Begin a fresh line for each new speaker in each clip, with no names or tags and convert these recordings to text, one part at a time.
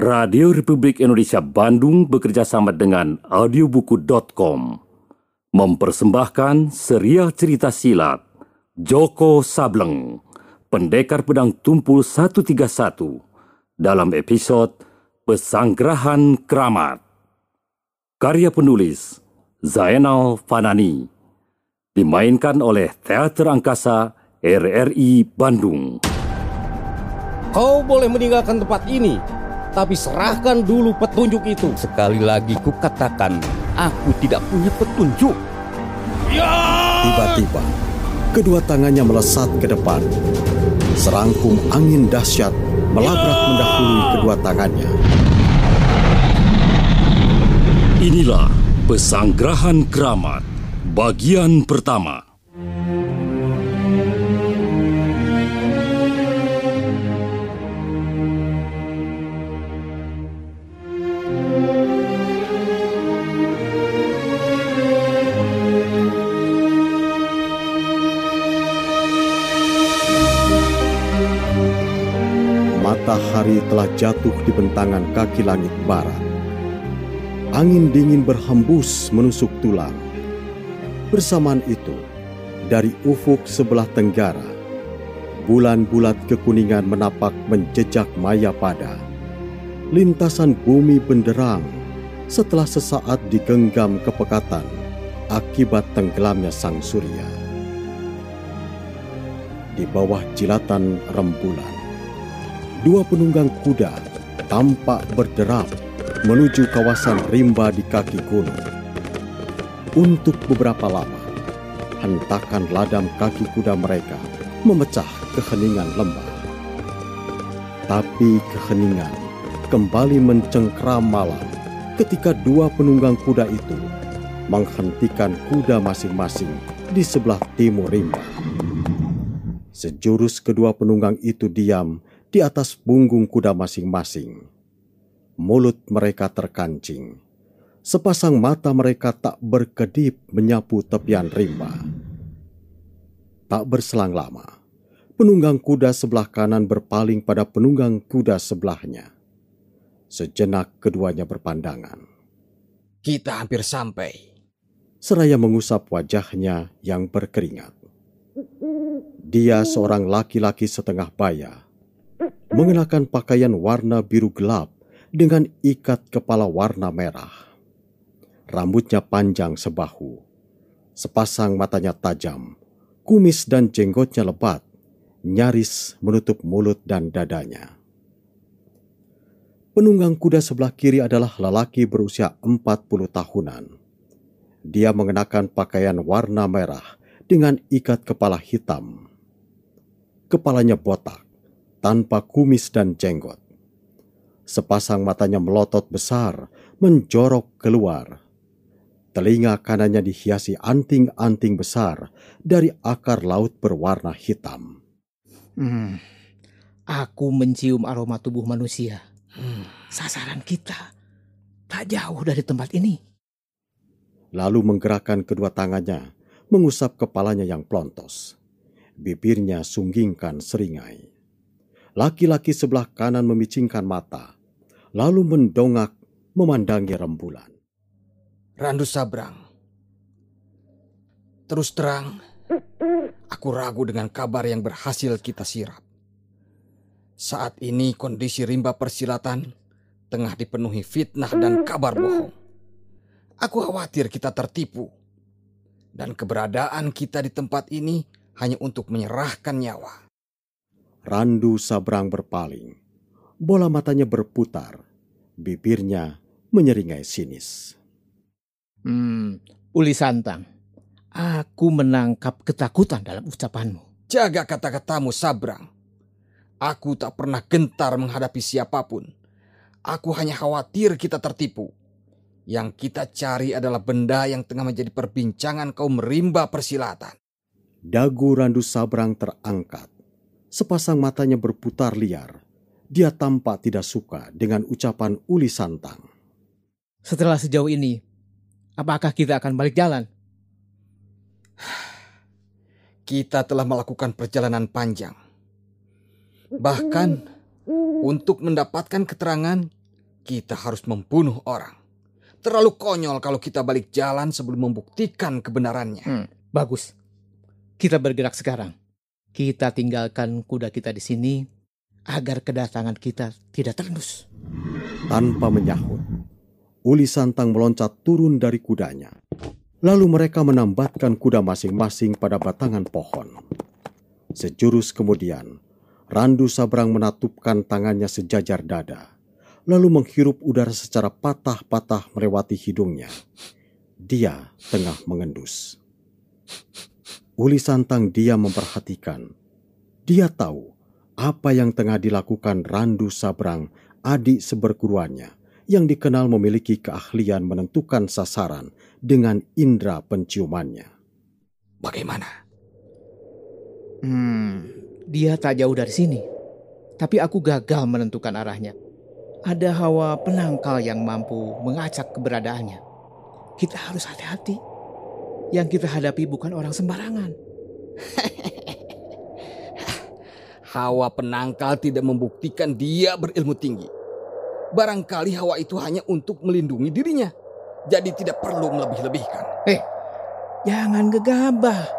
Radio Republik Indonesia Bandung bekerja sama dengan audiobuku.com mempersembahkan serial cerita silat Joko Sableng, Pendekar Pedang Tumpul 131 dalam episode Pesanggrahan Keramat. Karya penulis Zainal Fanani. Dimainkan oleh Teater Angkasa RRI Bandung.
Kau boleh meninggalkan tempat ini, tapi serahkan dulu petunjuk itu.
Sekali lagi kukatakan, aku tidak punya petunjuk.
Tiba-tiba, kedua tangannya melesat ke depan. Serangkum angin dahsyat melabrak mendahului kedua tangannya.
Inilah Pesanggrahan Keramat bagian pertama.
Matahari telah jatuh di bentangan kaki langit barat. Angin dingin berhembus menusuk tulang. Bersamaan itu, dari ufuk sebelah tenggara, bulan bulat kekuningan menapak menjejak maya pada. Lintasan bumi benderang setelah sesaat digenggam kepekatan akibat tenggelamnya sang surya. Di bawah jilatan rembulan, dua penunggang kuda tampak berderap menuju kawasan rimba di kaki gunung. Untuk beberapa lama, hentakan ladam kaki kuda mereka memecah keheningan lembah. Tapi keheningan kembali mencengkram malam ketika dua penunggang kuda itu menghentikan kuda masing-masing di sebelah timur rimba. Sejurus kedua penunggang itu diam di atas punggung kuda masing-masing. Mulut mereka terkancing. Sepasang mata mereka tak berkedip menyapu tepian rimba. Tak berselang lama, penunggang kuda sebelah kanan berpaling pada penunggang kuda sebelahnya. Sejenak keduanya berpandangan.
Kita hampir sampai.
Seraya mengusap wajahnya yang berkeringat. Dia seorang laki-laki setengah baya, mengenakan pakaian warna biru gelap dengan ikat kepala warna merah. Rambutnya panjang sebahu, sepasang matanya tajam, kumis dan jenggotnya lebat, nyaris menutup mulut dan dadanya. Penunggang kuda sebelah kiri adalah lelaki berusia 40 tahunan. Dia mengenakan pakaian warna merah dengan ikat kepala hitam. Kepalanya botak, tanpa kumis dan jenggot. Sepasang matanya melotot besar, menjorok keluar. Telinga kanannya dihiasi anting-anting besar dari akar laut berwarna hitam.
Hmm, aku mencium aroma tubuh manusia. Hmm, sasaran kita tak jauh dari tempat ini.
Lalu menggerakkan kedua tangannya, mengusap kepalanya yang plontos. Bibirnya sunggingkan seringai. Laki-laki sebelah kanan memicingkan mata, lalu mendongak memandangi rembulan.
Randu Sabrang. Terus terang, aku ragu dengan kabar yang berhasil kita sirap. Saat ini kondisi rimba persilatan tengah dipenuhi fitnah dan kabar bohong. Aku khawatir kita tertipu. Dan keberadaan kita di tempat ini hanya untuk menyerahkan nyawa.
Randu Sabrang berpaling. Bola matanya berputar. Bibirnya menyeringai sinis.
Hmm, Uli Santang, aku menangkap ketakutan dalam ucapanmu.
Jaga kata-katamu, Sabrang. Aku tak pernah gentar menghadapi siapa pun. Aku hanya khawatir kita tertipu. Yang kita cari adalah benda yang tengah menjadi perbincangan kaum rimba persilatan.
Dagu Randu Sabrang terangkat. Sepasang matanya berputar liar. Dia tampak tidak suka dengan ucapan Uli Santang.
Setelah sejauh ini, apakah kita akan balik jalan?
Kita telah melakukan perjalanan panjang. Bahkan untuk mendapatkan keterangan Kita harus membunuh orang. Terlalu konyol kalau kita balik jalan sebelum membuktikan kebenarannya.
Hmm, bagus. Kita bergerak sekarang. Kita tinggalkan kuda kita di sini agar kedatangan kita tidak terdus.
Tanpa menyahut, Uli Santang meloncat turun dari kudanya. Lalu mereka menambatkan kuda masing-masing pada batangan pohon. Sejurus kemudian, Randu Sabrang menatupkan tangannya sejajar dada, lalu menghirup udara secara patah-patah melewati hidungnya. Dia tengah mengendus. Uli Santang diam memperhatikan. Dia tahu apa yang tengah dilakukan Randu Sabrang, adik seberguruannya, yang dikenal memiliki keahlian menentukan sasaran dengan indera penciumannya.
Bagaimana?
Hmm, dia tak jauh dari sini. Tapi aku gagal menentukan arahnya. Ada hawa penangkal yang mampu mengacak keberadaannya. Kita harus hati-hati. Yang kita hadapi bukan orang sembarangan.
Hawa penangkal tidak membuktikan dia berilmu tinggi. Barangkali hawa itu hanya untuk melindungi dirinya. Jadi tidak perlu melebih-lebihkan.
Eh, jangan gegabah.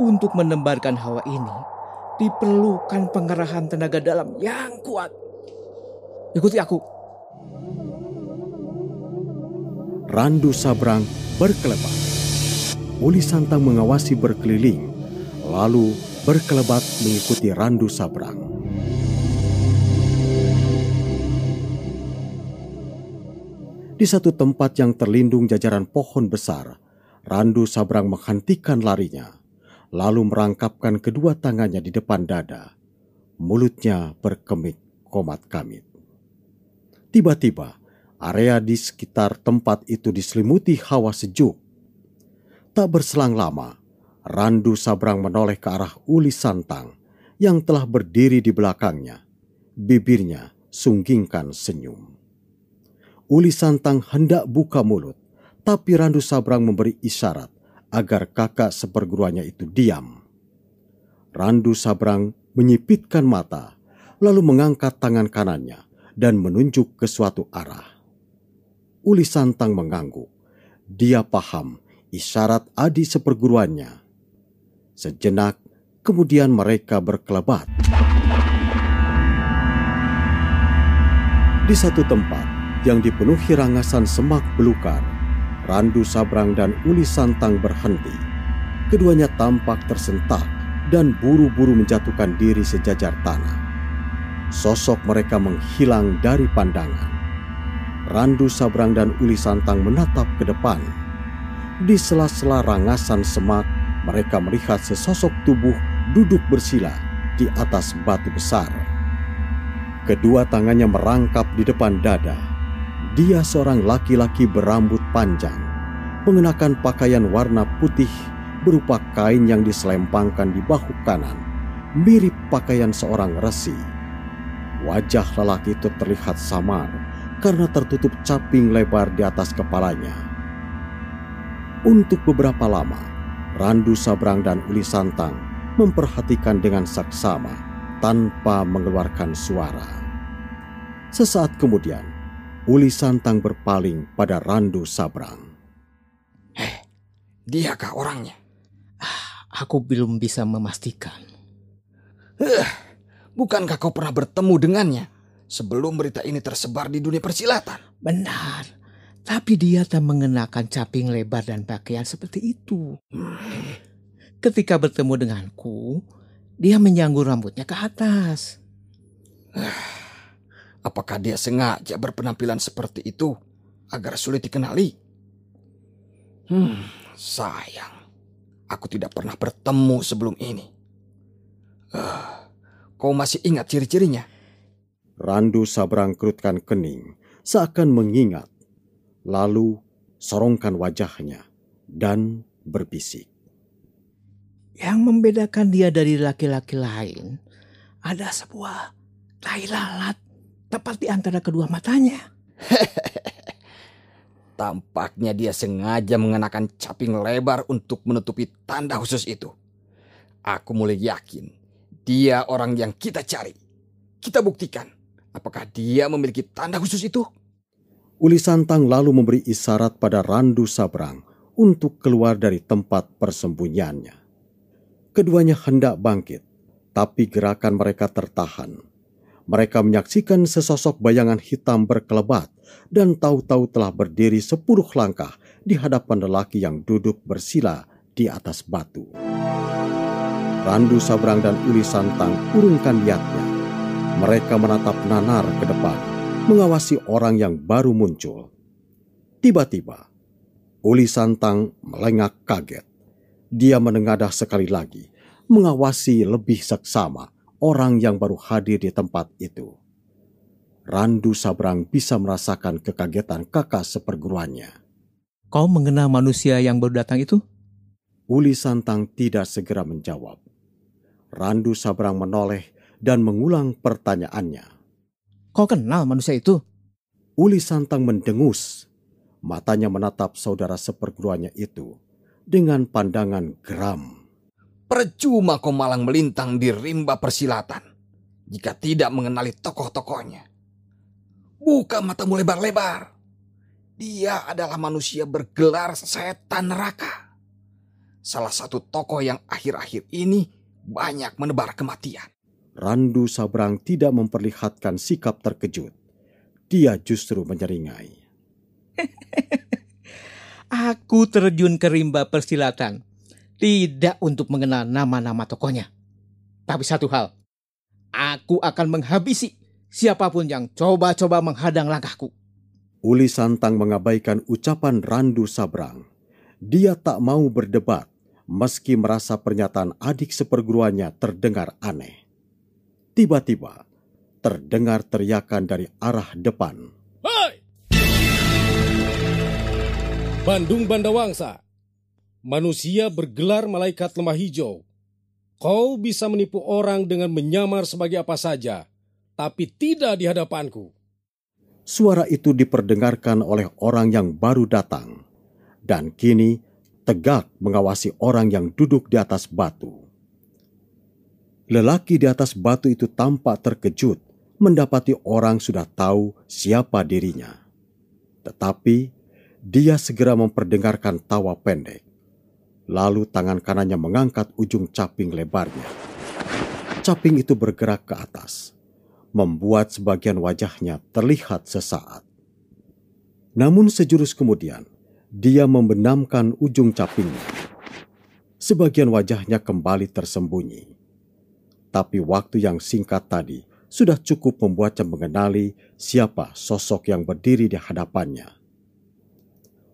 Untuk menembarkan hawa ini, diperlukan pengerahan tenaga dalam yang kuat. Ikuti aku.
Randu Sabrang berkelebat. Uli Santang mengawasi berkeliling, lalu berkelebat mengikuti Randu Sabrang. Di satu tempat yang terlindung jajaran pohon besar, Randu Sabrang menghentikan larinya, lalu merangkapkan kedua tangannya di depan dada. Mulutnya berkemik komat-kamit. Tiba-tiba, area di sekitar tempat itu diselimuti hawa sejuk. Tak berselang lama, Randu Sabrang menoleh ke arah Uli Santang yang telah berdiri di belakangnya. Bibirnya sunggingkan senyum. Uli Santang hendak buka mulut, tapi Randu Sabrang memberi isyarat agar kakak seperguruannya itu diam. Randu Sabrang menyipitkan mata, lalu mengangkat tangan kanannya dan menunjuk ke suatu arah. Uli Santang mengangguk. Dia paham isyarat adi seperguruannya. Sejenak, kemudian mereka berkelebat. Di satu tempat yang dipenuhi rangasan semak belukar, Randu Sabrang dan Uli Santang berhenti. Keduanya tampak tersentak dan buru-buru menjatuhkan diri sejajar tanah. Sosok mereka menghilang dari pandangan. Randu Sabrang dan Uli Santang menatap ke depan. Di sela-sela rangasan semak, mereka melihat sesosok tubuh duduk bersila di atas batu besar. Kedua tangannya merangkap di depan dada. Dia seorang laki-laki berambut panjang, mengenakan pakaian warna putih berupa kain yang diselempangkan di bahu kanan, mirip pakaian seorang resi. Wajah lelaki itu terlihat samar karena tertutup caping lebar di atas kepalanya. Untuk beberapa lama, Randu Sabrang dan Uli Santang memperhatikan dengan saksama tanpa mengeluarkan suara. Sesaat kemudian, Uli Santang berpaling pada Randu Sabrang.
Eh, diakah orangnya?
Aku belum bisa memastikan.
Eh, bukankah kau pernah bertemu dengannya sebelum berita ini tersebar di dunia persilatan?
Benar. Tapi dia tak mengenakan caping lebar dan pakaian seperti itu. Ketika bertemu denganku, dia menyanggur rambutnya ke atas.
Apakah dia sengaja berpenampilan seperti itu agar sulit dikenali? Hmm, sayang. Aku tidak pernah bertemu sebelum ini. Eh, kau masih ingat ciri-cirinya?
Randu Sabrang kerutkan kening, seakan mengingat. Lalu sorongkan wajahnya dan berbisik.
Yang membedakan dia dari laki-laki lain ada sebuah tai lalat tepat di antara kedua matanya.
Tampaknya dia sengaja mengenakan caping lebar untuk menutupi tanda khusus itu. Aku mulai yakin dia orang yang kita cari. Kita buktikan Apakah dia memiliki tanda khusus itu?
Uli Santang lalu memberi isyarat pada Randu Sabrang untuk keluar dari tempat persembunyiannya. Keduanya hendak bangkit, tapi gerakan mereka tertahan. Mereka menyaksikan sesosok bayangan hitam berkelebat dan tahu-tahu telah berdiri sepuluh langkah di hadapan lelaki yang duduk bersila di atas batu. Randu Sabrang dan Uli Santang urungkan niatnya. Mereka menatap nanar ke depan, mengawasi orang yang baru muncul. Tiba-tiba, Uli Santang melengak kaget. Dia menengadah sekali lagi, mengawasi lebih seksama orang yang baru hadir di tempat itu. Randu Sabrang bisa merasakan kekagetan kakak seperguruannya.
Kau mengenal manusia yang baru datang itu?
Uli Santang tidak segera menjawab. Randu Sabrang menoleh dan mengulang pertanyaannya.
Kau kenal manusia itu?
Uli Santang mendengus. Matanya menatap saudara seperguruannya itu dengan pandangan geram.
Percuma kau malang melintang di rimba persilatan jika tidak mengenali tokoh-tokohnya. Buka matamu lebar-lebar. Dia adalah manusia bergelar setan neraka. Salah satu tokoh yang akhir-akhir ini banyak menebar kematian.
Randu Sabrang tidak memperlihatkan sikap terkejut. Dia justru menyeringai.
Aku terjun ke rimba persilatan. Tidak untuk mengenal nama-nama tokohnya. Tapi satu hal. Aku akan menghabisi siapa pun yang coba-coba menghadang langkahku.
Uli Santang mengabaikan ucapan Randu Sabrang. Dia tak mau berdebat meski merasa pernyataan adik seperguruannya terdengar aneh. Tiba-tiba, terdengar teriakan dari arah depan.
Hai! Bandung Bandawangsa, manusia bergelar malaikat lemah hijau. Kau bisa menipu orang dengan menyamar sebagai apa saja, tapi tidak di hadapanku.
Suara itu diperdengarkan oleh orang yang baru datang, dan kini tegak mengawasi orang yang duduk di atas batu. Lelaki di atas batu itu tampak terkejut mendapati orang sudah tahu siapa dirinya. Tetapi dia segera memperdengarkan tawa pendek. Lalu tangan kanannya mengangkat ujung caping lebarnya. Caping itu bergerak ke atas, membuat sebagian wajahnya terlihat sesaat. Namun sejurus kemudian, dia membenamkan ujung capingnya. Sebagian wajahnya kembali tersembunyi. Tapi waktu yang singkat tadi sudah cukup membuatnya mengenali siapa sosok yang berdiri di hadapannya.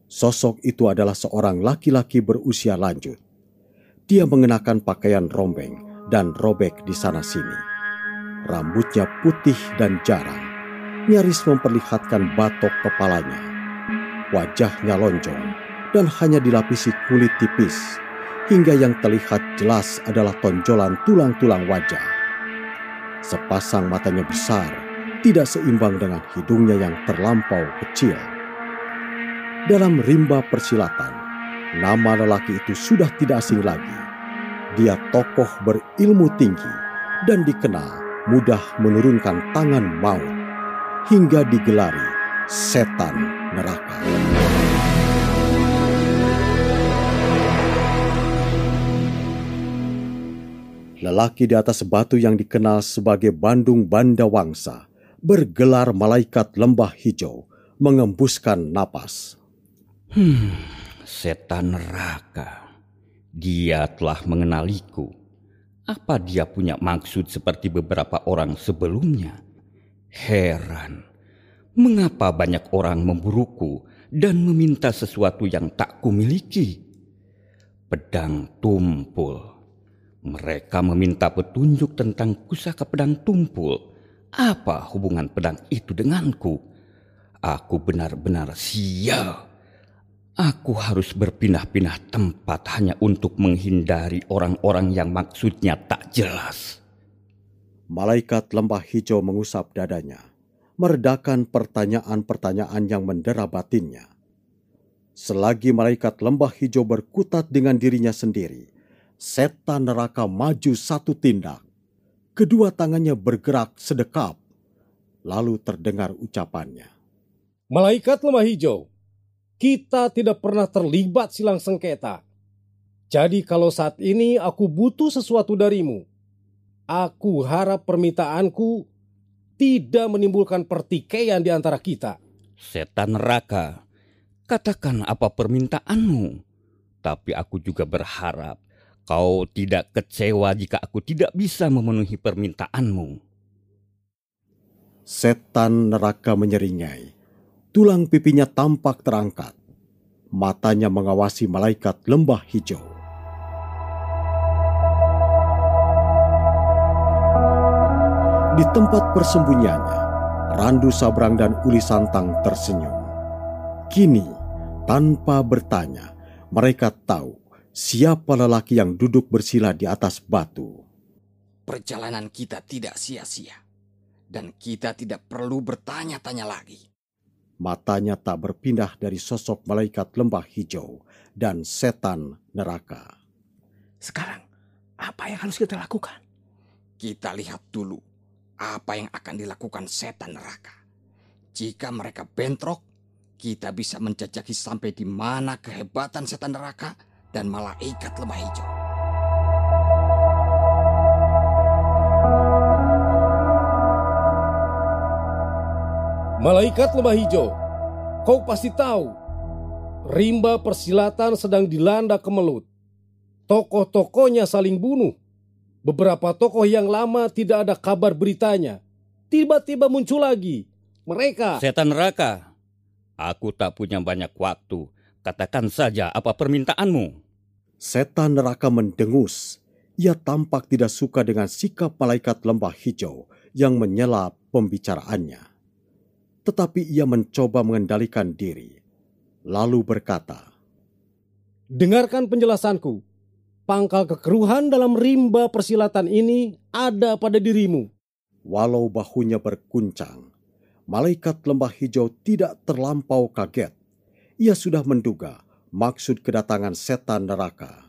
Sosok itu adalah seorang laki-laki berusia lanjut. Dia mengenakan pakaian rombeng dan robek di sana-sini. Rambutnya putih dan jarang, nyaris memperlihatkan batok kepalanya wajahnya lonjong dan hanya dilapisi kulit tipis, hingga yang terlihat jelas adalah tonjolan tulang-tulang wajah. Sepasang matanya besar, tidak seimbang dengan hidungnya yang terlampau kecil. Dalam rimba persilatan, nama lelaki itu sudah tidak asing lagi. Dia tokoh berilmu tinggi dan dikenal mudah menurunkan tangan maut hingga digelari setan neraka. Lelaki di atas batu yang dikenal sebagai Bandung Bandawangsa bergelar malaikat lembah hijau mengembuskan napas.
Hmm, setan neraka. Dia telah mengenaliku. Apa dia punya maksud seperti beberapa orang sebelumnya? Heran. Mengapa banyak orang memburuku dan meminta sesuatu yang tak kumiliki? Pedang tumpul. Mereka meminta petunjuk tentang pusaka pedang tumpul. Apa hubungan pedang itu denganku? Aku benar-benar sial. Aku harus berpindah-pindah tempat hanya untuk menghindari orang-orang yang maksudnya tak jelas.
Malaikat lembah hijau mengusap dadanya meredakan pertanyaan-pertanyaan yang mendera batinnya. Selagi malaikat lembah hijau berkutat dengan dirinya sendiri, setan neraka maju satu tindak. Kedua tangannya bergerak sedekap. Lalu terdengar ucapannya.
Malaikat lemah hijau, kita tidak pernah terlibat silang sengketa. Jadi kalau saat ini aku butuh sesuatu darimu, aku harap permintaanku tidak menimbulkan pertikaian di antara kita.
Setan neraka, katakan apa permintaanmu. Tapi aku juga berharap kau tidak kecewa jika aku tidak bisa memenuhi permintaanmu.
Setan neraka menyeringai. Tulang pipinya tampak terangkat. Matanya mengawasi malaikat lembah hijau. Di tempat persembunyiannya, Randu Sabrang dan Uli Santang tersenyum. Kini, tanpa bertanya, mereka tahu siapa lelaki yang duduk bersila di atas batu.
Perjalanan kita tidak sia-sia. Dan kita tidak perlu bertanya-tanya lagi.
Matanya tak berpindah dari sosok malaikat lembah hijau dan setan neraka.
Sekarang, apa yang harus kita lakukan?
Kita lihat dulu apa yang akan dilakukan setan neraka. Jika mereka bentrok, kita bisa menjajaki sampai di mana kehebatan setan neraka dan malaikat lembah hijau.
Malaikat lemah hijau, kau pasti tahu. Rimba persilatan sedang dilanda kemelut. Tokoh-tokohnya saling bunuh. Beberapa tokoh yang lama tidak ada kabar beritanya. Tiba-tiba muncul lagi. Mereka
Setan neraka, aku tak punya banyak waktu. Katakan saja apa permintaanmu.
Setan neraka mendengus. Ia tampak tidak suka dengan sikap malaikat lembah hijau yang menyela pembicaraannya. Tetapi ia mencoba mengendalikan diri. Lalu berkata,
Dengarkan penjelasanku. Pangkal kekeruhan dalam rimba persilatan ini ada pada dirimu.
walau bahunya berguncang, malaikat lembah hijau tidak terlampau kaget. Ia sudah menduga maksud kedatangan setan neraka.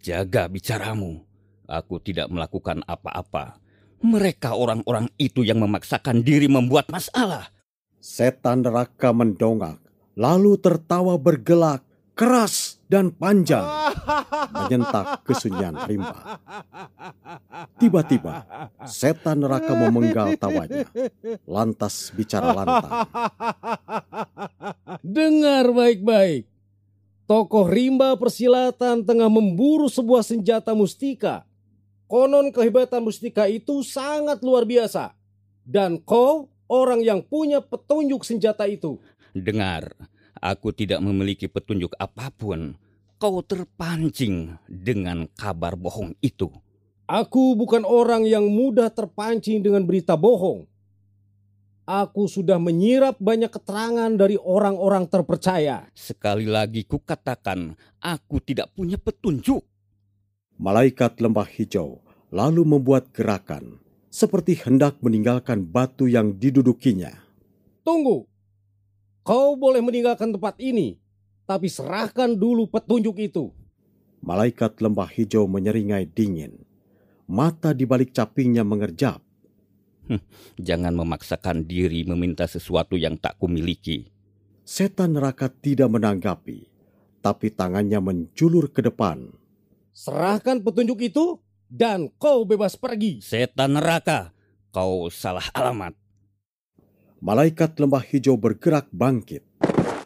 Jaga bicaramu. Aku tidak melakukan apa-apa. Mereka orang-orang itu yang memaksakan diri membuat masalah.
Setan neraka mendongak, lalu tertawa bergelak, keras dan panjang, menyentak kesunyian rimba. Tiba-tiba, setan neraka memenggal tawanya, lantas bicara lantang.
Dengar baik-baik. Tokoh rimba persilatan tengah memburu sebuah senjata mustika. Konon kehebatan mustika itu sangat luar biasa. Dan kau orang yang punya petunjuk senjata itu.
Dengar, aku tidak memiliki petunjuk apa pun. Kau terpancing dengan kabar bohong itu.
Aku bukan orang yang mudah terpancing dengan berita bohong. Aku sudah menyirap banyak keterangan dari orang-orang terpercaya.
Sekali lagi kukatakan, aku tidak punya petunjuk.
Malaikat lembah hijau lalu membuat gerakan, seperti hendak meninggalkan batu yang didudukinya.
Tunggu. Kau boleh meninggalkan tempat ini, tapi serahkan dulu petunjuk itu.
Malaikat lembah hijau menyeringai dingin. Mata di balik capingnya mengerjap.
Jangan memaksakan diri meminta sesuatu yang tak kumiliki.
Setan neraka tidak menanggapi, tapi tangannya menjulur ke depan.
Serahkan petunjuk itu dan kau bebas pergi.
Setan neraka, kau salah alamat.
Malaikat lembah hijau bergerak bangkit.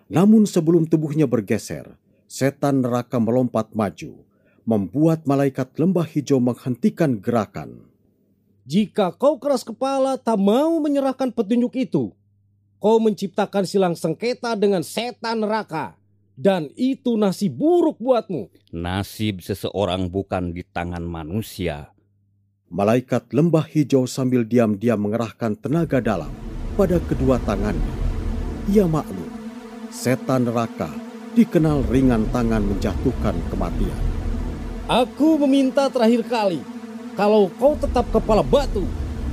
Namun sebelum tubuhnya bergeser, setan neraka melompat maju, membuat malaikat lembah hijau menghentikan gerakan.
Jika kau keras kepala tak mau menyerahkan petunjuk itu, kau menciptakan silang sengketa dengan setan neraka. Dan itu nasib buruk buatmu.
Nasib seseorang bukan di tangan manusia.
Malaikat lembah hijau sambil diam-diam mengerahkan tenaga dalam pada kedua tangannya. Ia maklum, setan neraka dikenal ringan tangan menjatuhkan kematian.
Aku meminta terakhir kali, kalau kau tetap kepala batu,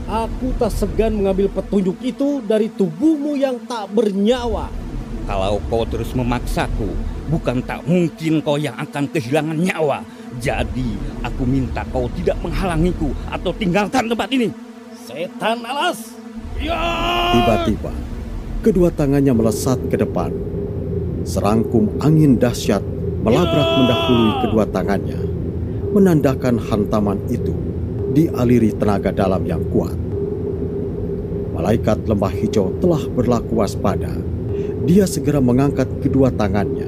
aku tak segan mengambil petunjuk itu dari tubuhmu yang tak bernyawa.
Kalau kau terus memaksaku, bukan tak mungkin kau yang akan kehilangan nyawa. Jadi, aku minta kau tidak menghalangiku atau tinggalkan tempat ini.
Setan alas,
Tiba-tiba, kedua tangannya melesat ke depan. Serangkum angin dahsyat melabrak mendahului kedua tangannya, menandakan hantaman itu dialiri tenaga dalam yang kuat. Malaikat lembah hijau telah berlaku waspada. Dia segera mengangkat kedua tangannya.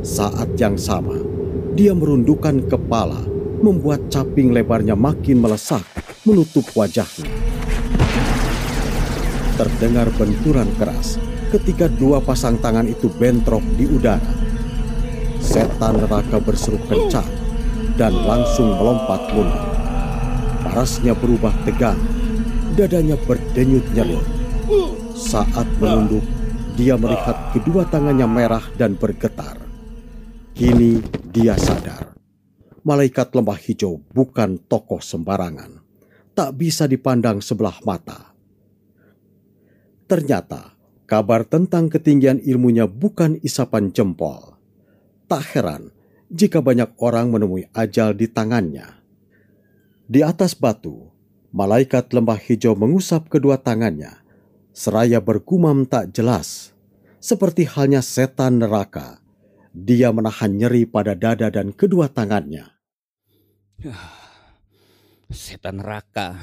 Saat yang sama, dia merundukkan kepala, membuat caping lebarnya makin melesak menutup wajahnya. Terdengar benturan keras ketika dua pasang tangan itu bentrok di udara. Setan neraka berseru kencang dan langsung melompat mundur. Parasnya berubah tegang, dadanya berdenyut nyeriut. Saat menunduk, dia melihat kedua tangannya merah dan bergetar. Kini dia sadar. Malaikat lembah hijau bukan tokoh sembarangan. Tak bisa dipandang sebelah mata. Ternyata kabar tentang ketinggian ilmunya bukan isapan jempol. Tak heran jika banyak orang menemui ajal di tangannya. Di atas batu, malaikat lembah hijau mengusap kedua tangannya, seraya bergumam tak jelas, seperti halnya setan neraka. Dia menahan nyeri pada dada dan kedua tangannya.
Setan neraka,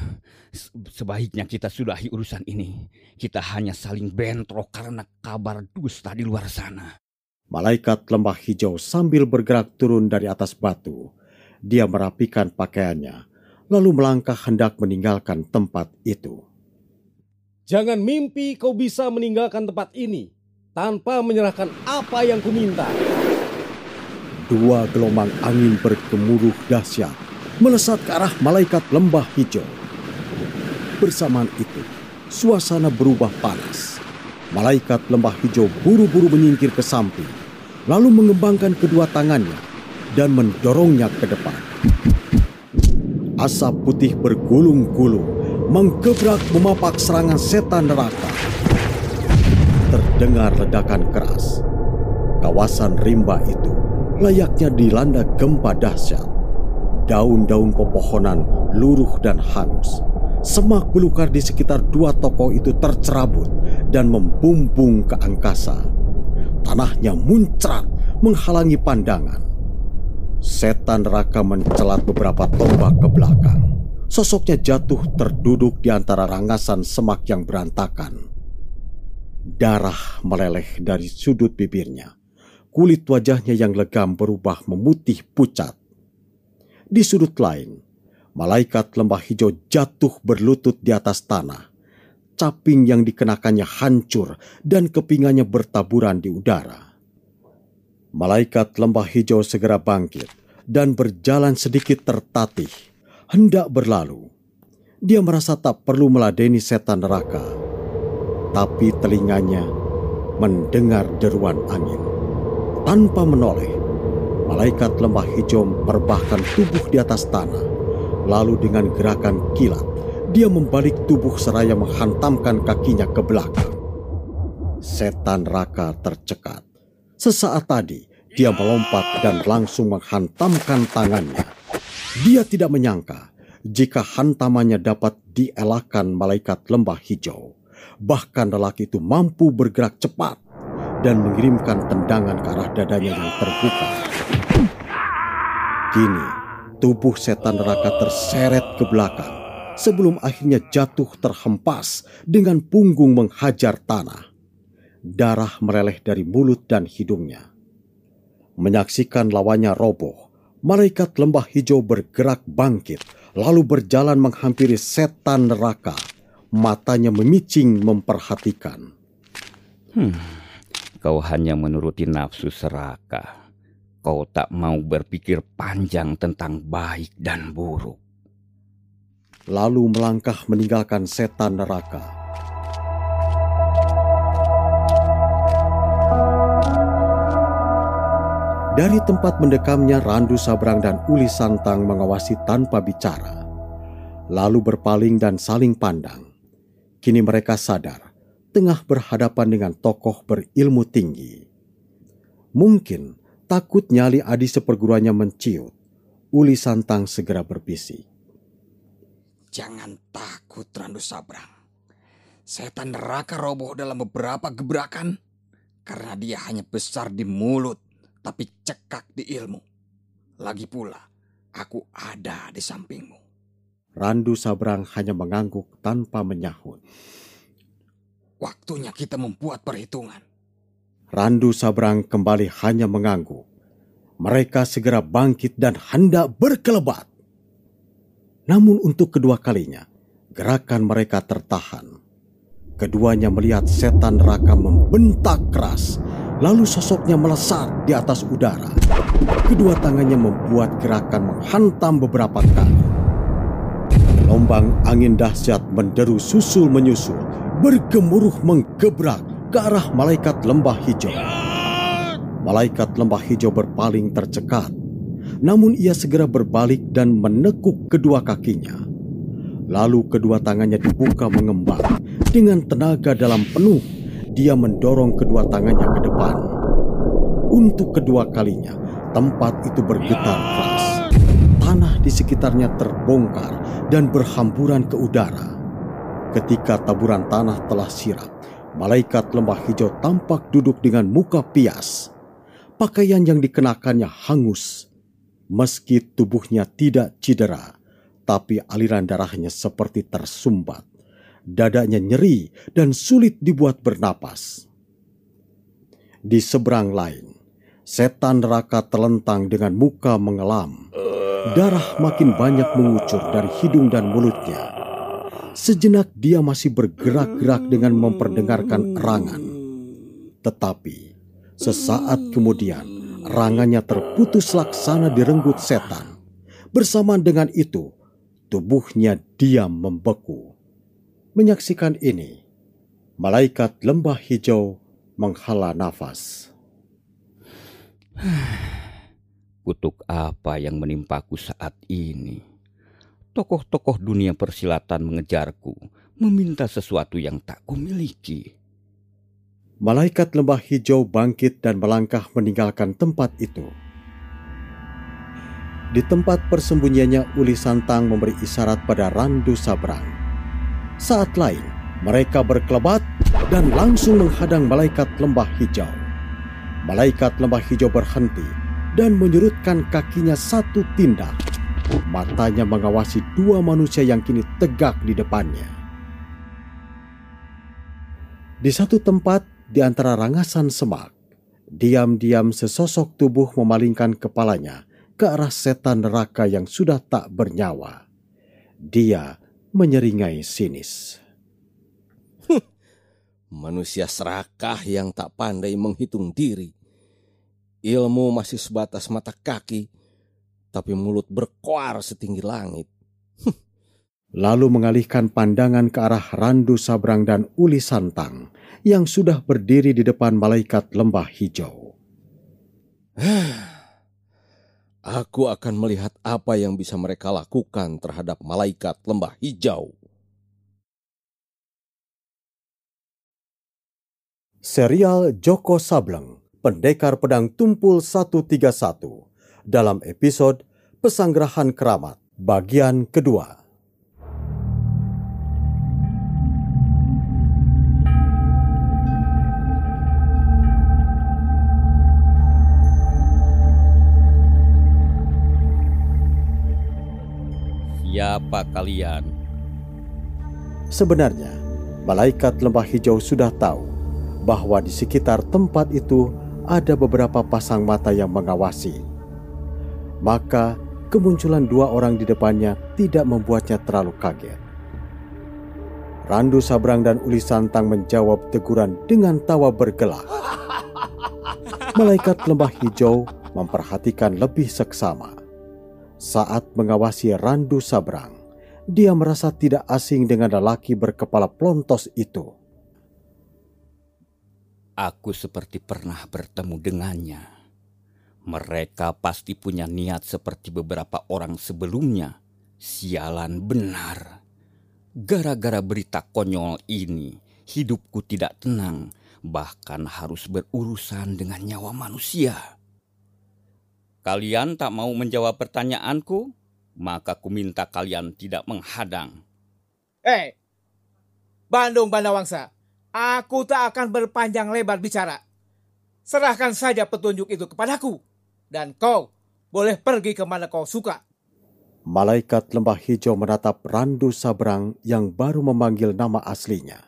sebaiknya kita sudahi urusan ini. Kita hanya saling bentrok karena kabar dusta di luar sana.
Malaikat lembah hijau sambil bergerak turun dari atas batu. Dia merapikan pakaiannya, lalu melangkah hendak meninggalkan tempat itu.
Jangan mimpi kau bisa meninggalkan tempat ini tanpa menyerahkan apa yang kuminta.
Dua gelombang angin bergemuruh dahsyat melesat ke arah malaikat lembah hijau. Bersamaan itu, suasana berubah panas. Malaikat lembah hijau buru-buru menyingkir ke samping, lalu mengembangkan kedua tangannya dan mendorongnya ke depan. Asap putih bergulung-gulung menggebrak memapak serangan setan neraka. Terdengar ledakan keras. Kawasan rimba itu layaknya dilanda gempa dahsyat. Daun-daun pepohonan luruh dan hangus. Semak belukar di sekitar dua tokoh itu tercerabut dan membumbung ke angkasa. Tanahnya muncrat menghalangi pandangan. Setan neraka mencelat beberapa tombak ke belakang. Sosoknya jatuh terduduk di antara rangasan semak yang berantakan. Darah meleleh dari sudut bibirnya. Kulit wajahnya yang legam berubah memutih pucat. Di sudut lain, malaikat lembah hijau jatuh berlutut di atas tanah. Caping yang dikenakannya hancur dan kepingannya bertaburan di udara. Malaikat lembah hijau segera bangkit dan berjalan sedikit tertatih, hendak berlalu. Dia merasa tak perlu meladeni setan neraka, tapi telinganya mendengar deruan angin. Tanpa menoleh, malaikat lembah hijau merebahkan tubuh di atas tanah. Lalu dengan gerakan kilat, dia membalik tubuh seraya menghantamkan kakinya ke belakang. Setan neraka tercekat. Sesaat tadi, dia melompat dan langsung menghantamkan tangannya. Dia tidak menyangka jika hantamannya dapat dielakkan malaikat lembah hijau. Bahkan lelaki itu mampu bergerak cepat dan mengirimkan tendangan ke arah dadanya yang terbuka. Kini, tubuh setan neraka terseret ke belakang sebelum akhirnya jatuh terhempas dengan punggung menghajar tanah. Darah meleleh dari mulut dan hidungnya. Menyaksikan lawannya roboh, malaikat lembah hijau bergerak bangkit, lalu berjalan menghampiri setan neraka. Matanya memicing memperhatikan.
Hmm, kau hanya menuruti nafsu seraka. Kau tak mau berpikir panjang tentang baik dan buruk.
Lalu melangkah meninggalkan setan neraka. Dari tempat mendekamnya Randu Sabrang dan Uli Santang mengawasi tanpa bicara. Lalu berpaling dan saling pandang. Kini mereka sadar tengah berhadapan dengan tokoh berilmu tinggi. Mungkin takut nyali adi seperguruannya menciut. Uli Santang segera berbisik.
Jangan takut Randu Sabrang. Setan neraka roboh dalam beberapa gebrakan karena dia hanya besar di mulut tapi cekak di ilmu. Lagi pula, aku ada di sampingmu.
Randu Sabrang hanya mengangguk tanpa menyahut.
Waktunya kita membuat perhitungan.
Randu Sabrang kembali hanya mengangguk. Mereka segera bangkit dan hendak berkelebat. Namun untuk kedua kalinya, gerakan mereka tertahan. Keduanya melihat setan neraka membentak keras, lalu sosoknya melesat di atas udara. Kedua tangannya membuat gerakan menghantam beberapa kali. Gelombang angin dahsyat menderu susul menyusul, bergemuruh menggebrak ke arah malaikat lembah hijau. Malaikat lembah hijau berpaling tercekat, namun ia segera berbalik dan menekuk kedua kakinya. Lalu kedua tangannya dibuka mengembang. Dengan tenaga dalam penuh, dia mendorong kedua tangannya ke depan. Untuk kedua kalinya, tempat itu bergetar keras. Tanah di sekitarnya terbongkar dan berhamburan ke udara. Ketika taburan tanah telah sirap, malaikat lembah hijau tampak duduk dengan muka pias. Pakaian yang dikenakannya hangus, meski tubuhnya tidak cedera, tapi aliran darahnya seperti tersumbat. Dadanya nyeri dan sulit dibuat bernapas. Di seberang lain, setan neraka telentang dengan muka mengelam. Darah makin banyak mengucur dari hidung dan mulutnya. Sejenak dia masih bergerak-gerak dengan memperdengarkan erangan. Tetapi sesaat kemudian rangannya terputus laksana direnggut setan. Bersamaan dengan itu, tubuhnya diam membeku. Menyaksikan ini, malaikat lembah hijau menghala nafas.
Kutuk apa yang menimpaku saat ini? Tokoh-tokoh dunia persilatan mengejarku, meminta sesuatu yang tak kumiliki.
Malaikat lembah hijau bangkit dan melangkah meninggalkan tempat itu. Di tempat persembunyiannya Uli Santang memberi isyarat pada Randu Sabrang. Saat lain, mereka berkelebat dan langsung menghadang malaikat lembah hijau. Malaikat lembah hijau berhenti dan menyurutkan kakinya satu tindak. Matanya mengawasi dua manusia yang kini tegak di depannya. Di satu tempat di antara rangasan semak, diam-diam sesosok tubuh memalingkan kepalanya ke arah setan neraka yang sudah tak bernyawa. Dia menyeringai sinis.
Manusia serakah yang tak pandai menghitung diri. Ilmu masih sebatas mata kaki, tapi mulut berkoar setinggi langit.
Lalu mengalihkan pandangan ke arah Randu Sabrang dan Uli Santang yang sudah berdiri di depan malaikat lembah hijau.
Aku akan melihat apa yang bisa mereka lakukan terhadap malaikat lembah hijau.
Serial Joko Sableng, Pendekar Pedang Tumpul 131 dalam episode Pesanggrahan Keramat bagian kedua.
Siapa kalian?
Sebenarnya, malaikat lembah hijau sudah tahu bahwa di sekitar tempat itu ada beberapa pasang mata yang mengawasi. Maka kemunculan dua orang di depannya tidak membuatnya terlalu kaget. Randu Sabrang dan Uli Santang menjawab teguran dengan tawa bergelak. Malaikat lembah hijau memperhatikan lebih seksama. Saat mengawasi Randu Sabrang, dia merasa tidak asing dengan lelaki berkepala plontos itu.
Aku seperti pernah bertemu dengannya. Mereka pasti punya niat seperti beberapa orang sebelumnya. Sialan benar. Gara-gara berita konyol ini, hidupku tidak tenang, bahkan harus berurusan dengan nyawa manusia. Kalian tak mau menjawab pertanyaanku, maka ku minta kalian tidak menghadang.
Eh, Bandung Bandawangsa, aku tak akan berpanjang lebar bicara. Serahkan saja petunjuk itu kepadaku. Dan kau boleh pergi ke mana kau suka.
Malaikat lembah hijau menatap Randu Sabrang yang baru memanggil nama aslinya.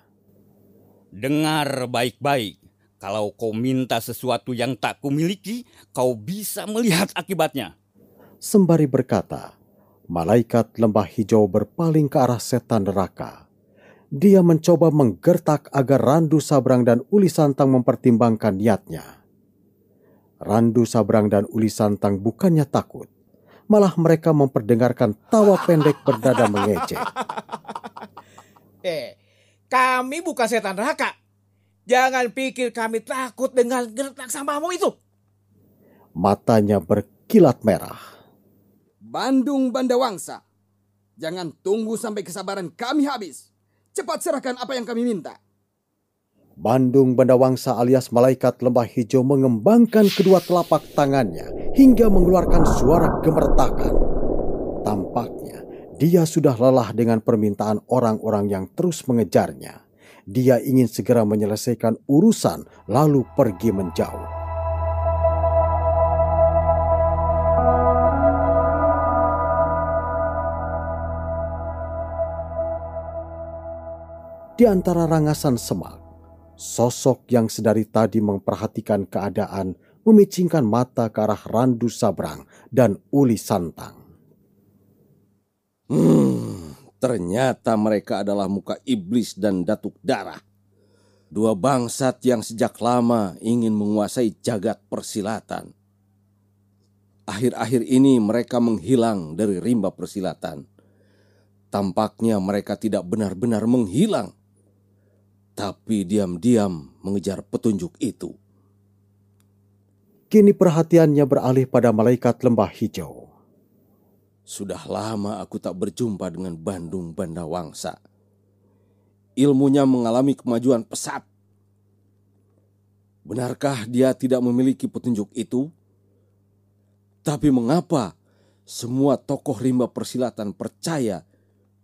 Dengar baik-baik. Kalau kau minta sesuatu yang tak kumiliki, kau bisa melihat akibatnya.
Sembari berkata, malaikat lembah hijau berpaling ke arah setan neraka. Dia mencoba menggertak agar Randu Sabrang dan Uli Santang mempertimbangkan niatnya. Randu Sabrang dan Uli Santang bukannya takut, malah mereka memperdengarkan tawa pendek berdada mengejek.
Eh, kami bukan setan neraka. Jangan pikir kami takut dengan gertak sampahmu itu.
Matanya berkilat merah.
Bandung Bandawangsa, jangan tunggu sampai kesabaran kami habis. Cepat serahkan apa yang kami minta.
Bandung Bandawangsa alias malaikat lembah hijau mengembangkan kedua telapak tangannya hingga mengeluarkan suara gemertakan. Tampaknya dia sudah lelah dengan permintaan orang-orang yang terus mengejarnya. Dia ingin segera menyelesaikan urusan lalu pergi menjauh. Di antara rangasan semak, sosok yang sedari tadi memperhatikan keadaan memicingkan mata ke arah Randu Sabrang dan Uli Santang.
Hmm, ternyata mereka adalah muka iblis dan datuk darah. Dua bangsat yang sejak lama ingin menguasai jagat persilatan. Akhir-akhir ini mereka menghilang dari rimba persilatan. Tampaknya mereka tidak benar-benar menghilang tapi diam-diam mengejar petunjuk itu.
Kini perhatiannya beralih pada malaikat lembah hijau.
Sudah lama aku tak berjumpa dengan Bandung Bandawangsa. Ilmunya mengalami kemajuan pesat. Benarkah dia tidak memiliki petunjuk itu? Tapi mengapa semua tokoh rimba persilatan percaya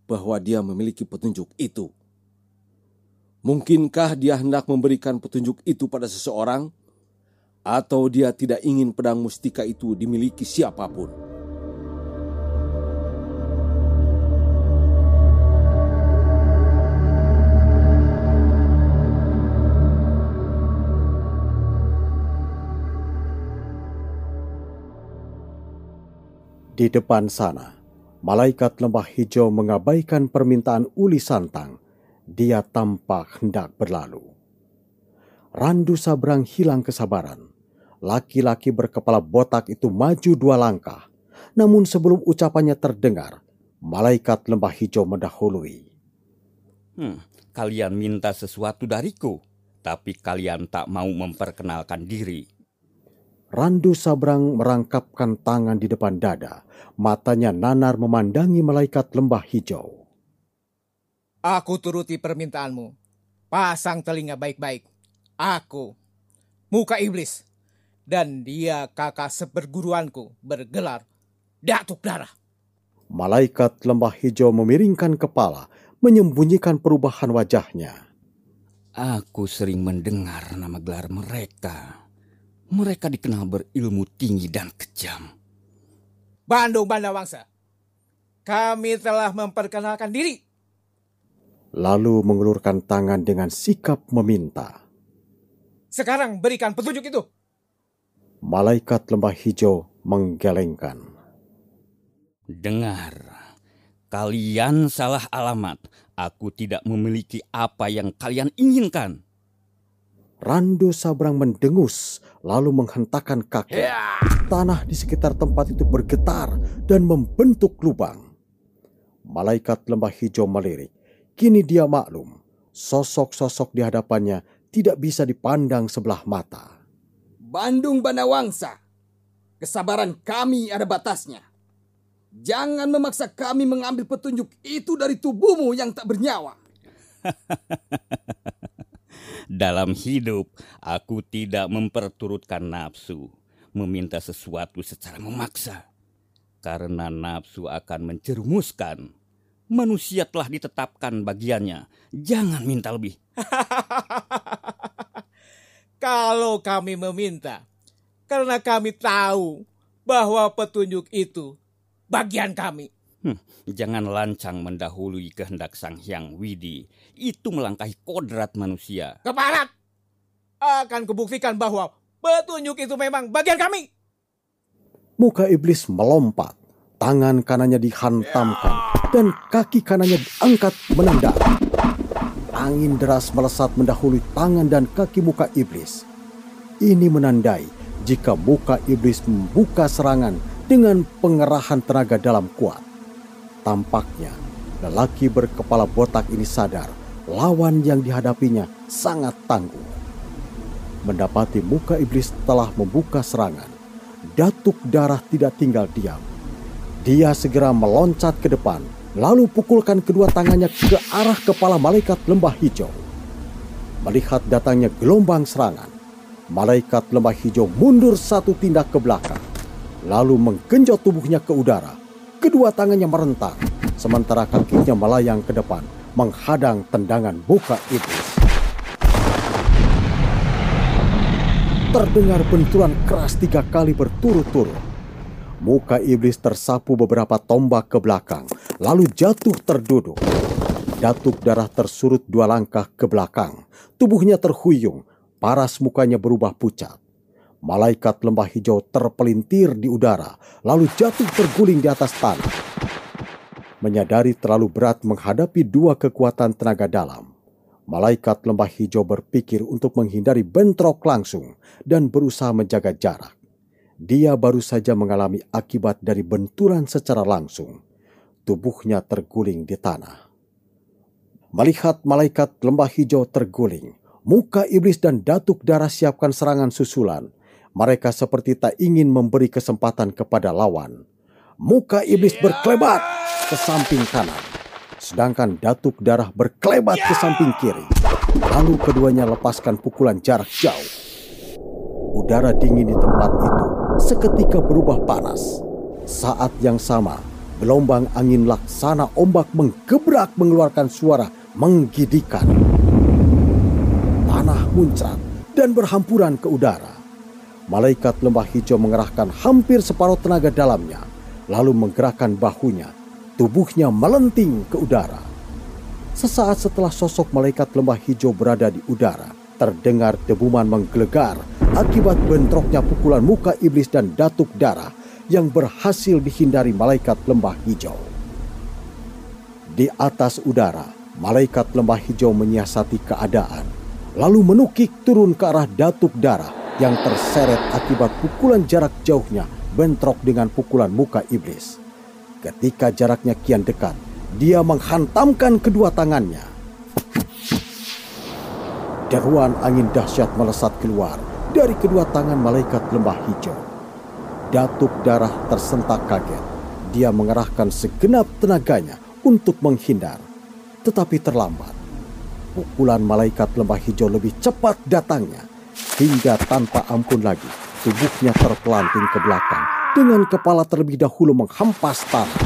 bahwa dia memiliki petunjuk itu? Mungkinkah dia hendak memberikan petunjuk itu pada seseorang, atau dia tidak ingin pedang mustika itu dimiliki siapa pun?
Di depan sana, malaikat lembah hijau mengabaikan permintaan Uli Santang dia tampak hendak berlalu. Randu Sabrang hilang kesabaran. Laki-laki berkepala botak itu maju dua langkah. Namun sebelum ucapannya terdengar, malaikat lembah hijau mendahului.
Hmm, kalian minta sesuatu dariku, tapi kalian tak mau memperkenalkan diri.
Randu Sabrang merangkapkan tangan di depan dada. Matanya nanar memandangi malaikat lembah hijau.
Aku turuti permintaanmu. Pasang telinga baik-baik. Aku, muka iblis, dan dia kakak seperguruanku bergelar Datuk Darah.
Malaikat lembah hijau memiringkan kepala, menyembunyikan perubahan wajahnya.
Aku sering mendengar nama gelar mereka. Mereka dikenal berilmu tinggi dan kejam.
Bandung Bandawangsa, kami telah memperkenalkan diri
lalu mengulurkan tangan dengan sikap meminta.
Sekarang berikan petunjuk itu.
Malaikat lembah hijau menggelengkan.
Dengar, kalian salah alamat. Aku tidak memiliki apa yang kalian inginkan.
Randu Sabrang mendengus lalu menghentakkan kaki. Tanah di sekitar tempat itu bergetar dan membentuk lubang. Malaikat lembah hijau melirik. Kini dia maklum, sosok-sosok di hadapannya tidak bisa dipandang sebelah mata.
Bandung Bandawangsa, kesabaran kami ada batasnya. Jangan memaksa kami mengambil petunjuk itu dari tubuhmu yang tak bernyawa.
Dalam hidup, aku tidak memperturutkan nafsu, meminta sesuatu secara memaksa. Karena nafsu akan menjerumuskan Manusia telah ditetapkan bagiannya. Jangan minta lebih.
Kalau kami meminta, karena kami tahu bahwa petunjuk itu bagian kami.
Hmm, jangan lancang mendahului kehendak Sang Hyang Widi. Itu melangkahi kodrat manusia.
Keparat! Akan kubuktikan bahwa petunjuk itu memang bagian kami.
Muka iblis melompat, tangan kanannya dihantamkan, dan kaki kanannya diangkat menendang. Angin deras melesat mendahului tangan dan kaki muka iblis. Ini menandai jika muka iblis membuka serangan dengan pengerahan tenaga dalam kuat. Tampaknya lelaki berkepala botak ini sadar lawan yang dihadapinya sangat tangguh. Mendapati muka iblis telah membuka serangan, datuk darah tidak tinggal diam. Dia segera meloncat ke depan lalu pukulkan kedua tangannya ke arah kepala malaikat lembah hijau. Melihat datangnya gelombang serangan, malaikat lembah hijau mundur satu tindak ke belakang, lalu menggenjot tubuhnya ke udara. Kedua tangannya merentak, sementara kakinya melayang ke depan, menghadang tendangan buka iblis. Terdengar benturan keras tiga kali berturut-turut Muka iblis tersapu beberapa tombak ke belakang, lalu jatuh terduduk. Datuk darah tersurut dua langkah ke belakang. Tubuhnya terhuyung, paras mukanya berubah pucat. Malaikat lembah hijau terpelintir di udara, lalu jatuh terguling di atas tanah. Menyadari terlalu berat menghadapi dua kekuatan tenaga dalam, malaikat lembah hijau berpikir untuk menghindari bentrok langsung dan berusaha menjaga jarak dia baru saja mengalami akibat dari benturan secara langsung. Tubuhnya terguling di tanah. Melihat malaikat lembah hijau terguling, muka iblis dan datuk darah siapkan serangan susulan. Mereka seperti tak ingin memberi kesempatan kepada lawan. Muka iblis berkelebat ke samping kanan, sedangkan datuk darah berkelebat ke samping kiri. Lalu keduanya lepaskan pukulan jarak jauh. Udara dingin di tempat itu seketika berubah panas. Saat yang sama, gelombang angin laksana ombak menggebrak mengeluarkan suara menggidikan. Tanah muncrat dan berhampuran ke udara. Malaikat lembah hijau mengerahkan hampir separuh tenaga dalamnya, lalu menggerakkan bahunya. Tubuhnya melenting ke udara. Sesaat setelah sosok malaikat lembah hijau berada di udara, terdengar debuman menggelegar akibat bentroknya pukulan muka iblis dan datuk darah yang berhasil dihindari malaikat lembah hijau. Di atas udara, malaikat lembah hijau menyiasati keadaan, lalu menukik turun ke arah datuk darah yang terseret akibat pukulan jarak jauhnya bentrok dengan pukulan muka iblis. Ketika jaraknya kian dekat, dia menghantamkan kedua tangannya. Deruan angin dahsyat melesat keluar dari kedua tangan malaikat lembah hijau. Datuk darah tersentak kaget. Dia mengerahkan segenap tenaganya untuk menghindar. Tetapi terlambat. Pukulan malaikat lembah hijau lebih cepat datangnya. Hingga tanpa ampun lagi, tubuhnya terpelanting ke belakang. Dengan kepala terlebih dahulu menghempas tanah.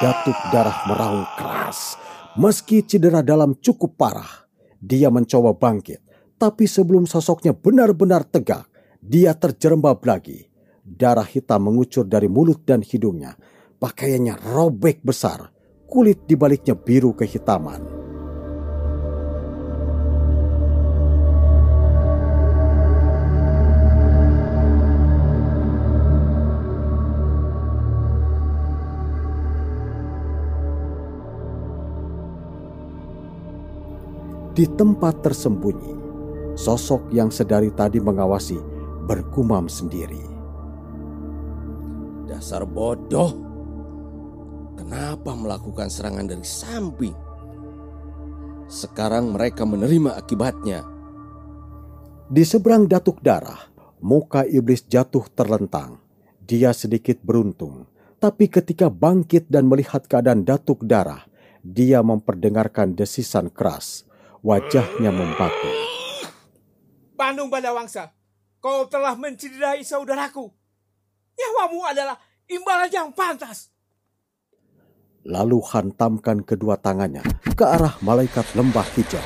Datuk darah meraung keras. Meski cedera dalam cukup parah, dia mencoba bangkit tapi sebelum sosoknya benar-benar tegak, dia terjerembab lagi. Darah hitam mengucur dari mulut dan hidungnya. Pakaiannya robek besar, kulit di baliknya biru kehitaman. Di tempat tersembunyi, Sosok yang sedari tadi mengawasi bergumam sendiri.
Dasar bodoh. Kenapa melakukan serangan dari samping? Sekarang mereka menerima akibatnya.
Di seberang datuk darah, muka iblis jatuh terlentang. Dia sedikit beruntung, tapi ketika bangkit dan melihat keadaan datuk darah, dia memperdengarkan desisan keras. Wajahnya membatu.
Bandung Bandawangsa, kau telah mencederai saudaraku. Nyawamu adalah imbalan yang pantas.
lalu hantamkan kedua tangannya ke arah malaikat lembah hijau.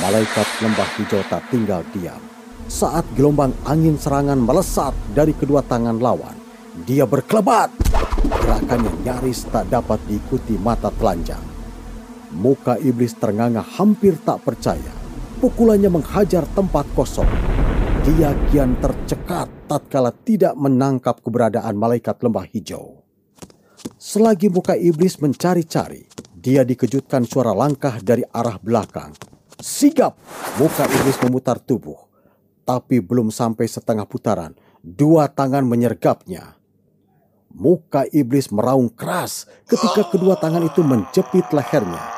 Malaikat lembah hijau tak tinggal diam. Saat gelombang angin serangan melesat dari kedua tangan lawan, dia berkelebat. Gerakannya nyaris tak dapat diikuti mata telanjang. Muka iblis ternganga hampir tak percaya. Pukulannya menghajar tempat kosong. Dia kian tercekat tatkala tidak menangkap keberadaan malaikat lembah hijau. Selagi muka iblis mencari-cari, dia dikejutkan suara langkah dari arah belakang. Sigap, muka iblis memutar tubuh. Tapi belum sampai setengah putaran, dua tangan menyergapnya. Muka iblis meraung keras ketika kedua tangan itu menjepit lehernya.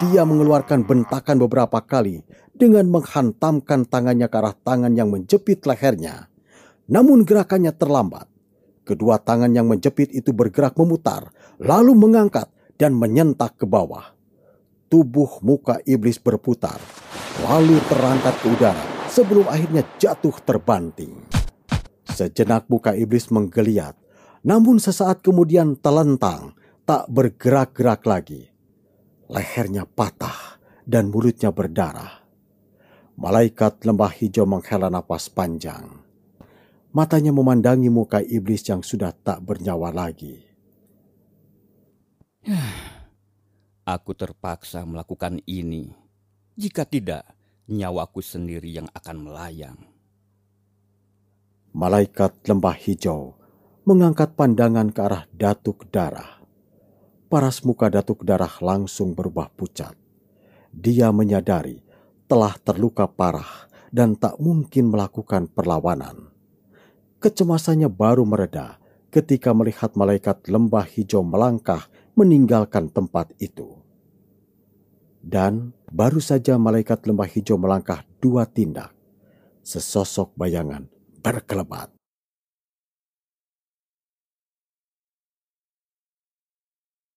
Dia mengeluarkan bentakan beberapa kali dengan menghantamkan tangannya ke arah tangan yang menjepit lehernya. Namun gerakannya terlambat. Kedua tangan yang menjepit itu bergerak memutar, lalu mengangkat dan menyentak ke bawah. Tubuh muka iblis berputar, lalu terangkat ke udara sebelum akhirnya jatuh terbanting. Sejenak muka iblis menggeliat, namun sesaat kemudian telentang, tak bergerak-gerak lagi. Lehernya patah dan mulutnya berdarah. Malaikat lembah hijau menghela napas panjang. Matanya memandangi muka iblis yang sudah tak bernyawa lagi.
Aku terpaksa melakukan ini. Jika tidak, nyawaku sendiri yang akan melayang.
Malaikat lembah hijau mengangkat pandangan ke arah datuk darah. Paras muka datuk darah langsung berubah pucat. Dia menyadari telah terluka parah dan tak mungkin melakukan perlawanan. Kecemasannya baru mereda ketika melihat malaikat lembah hijau melangkah meninggalkan tempat itu. Dan baru saja malaikat lembah hijau melangkah dua tindak, sesosok bayangan berkelebat.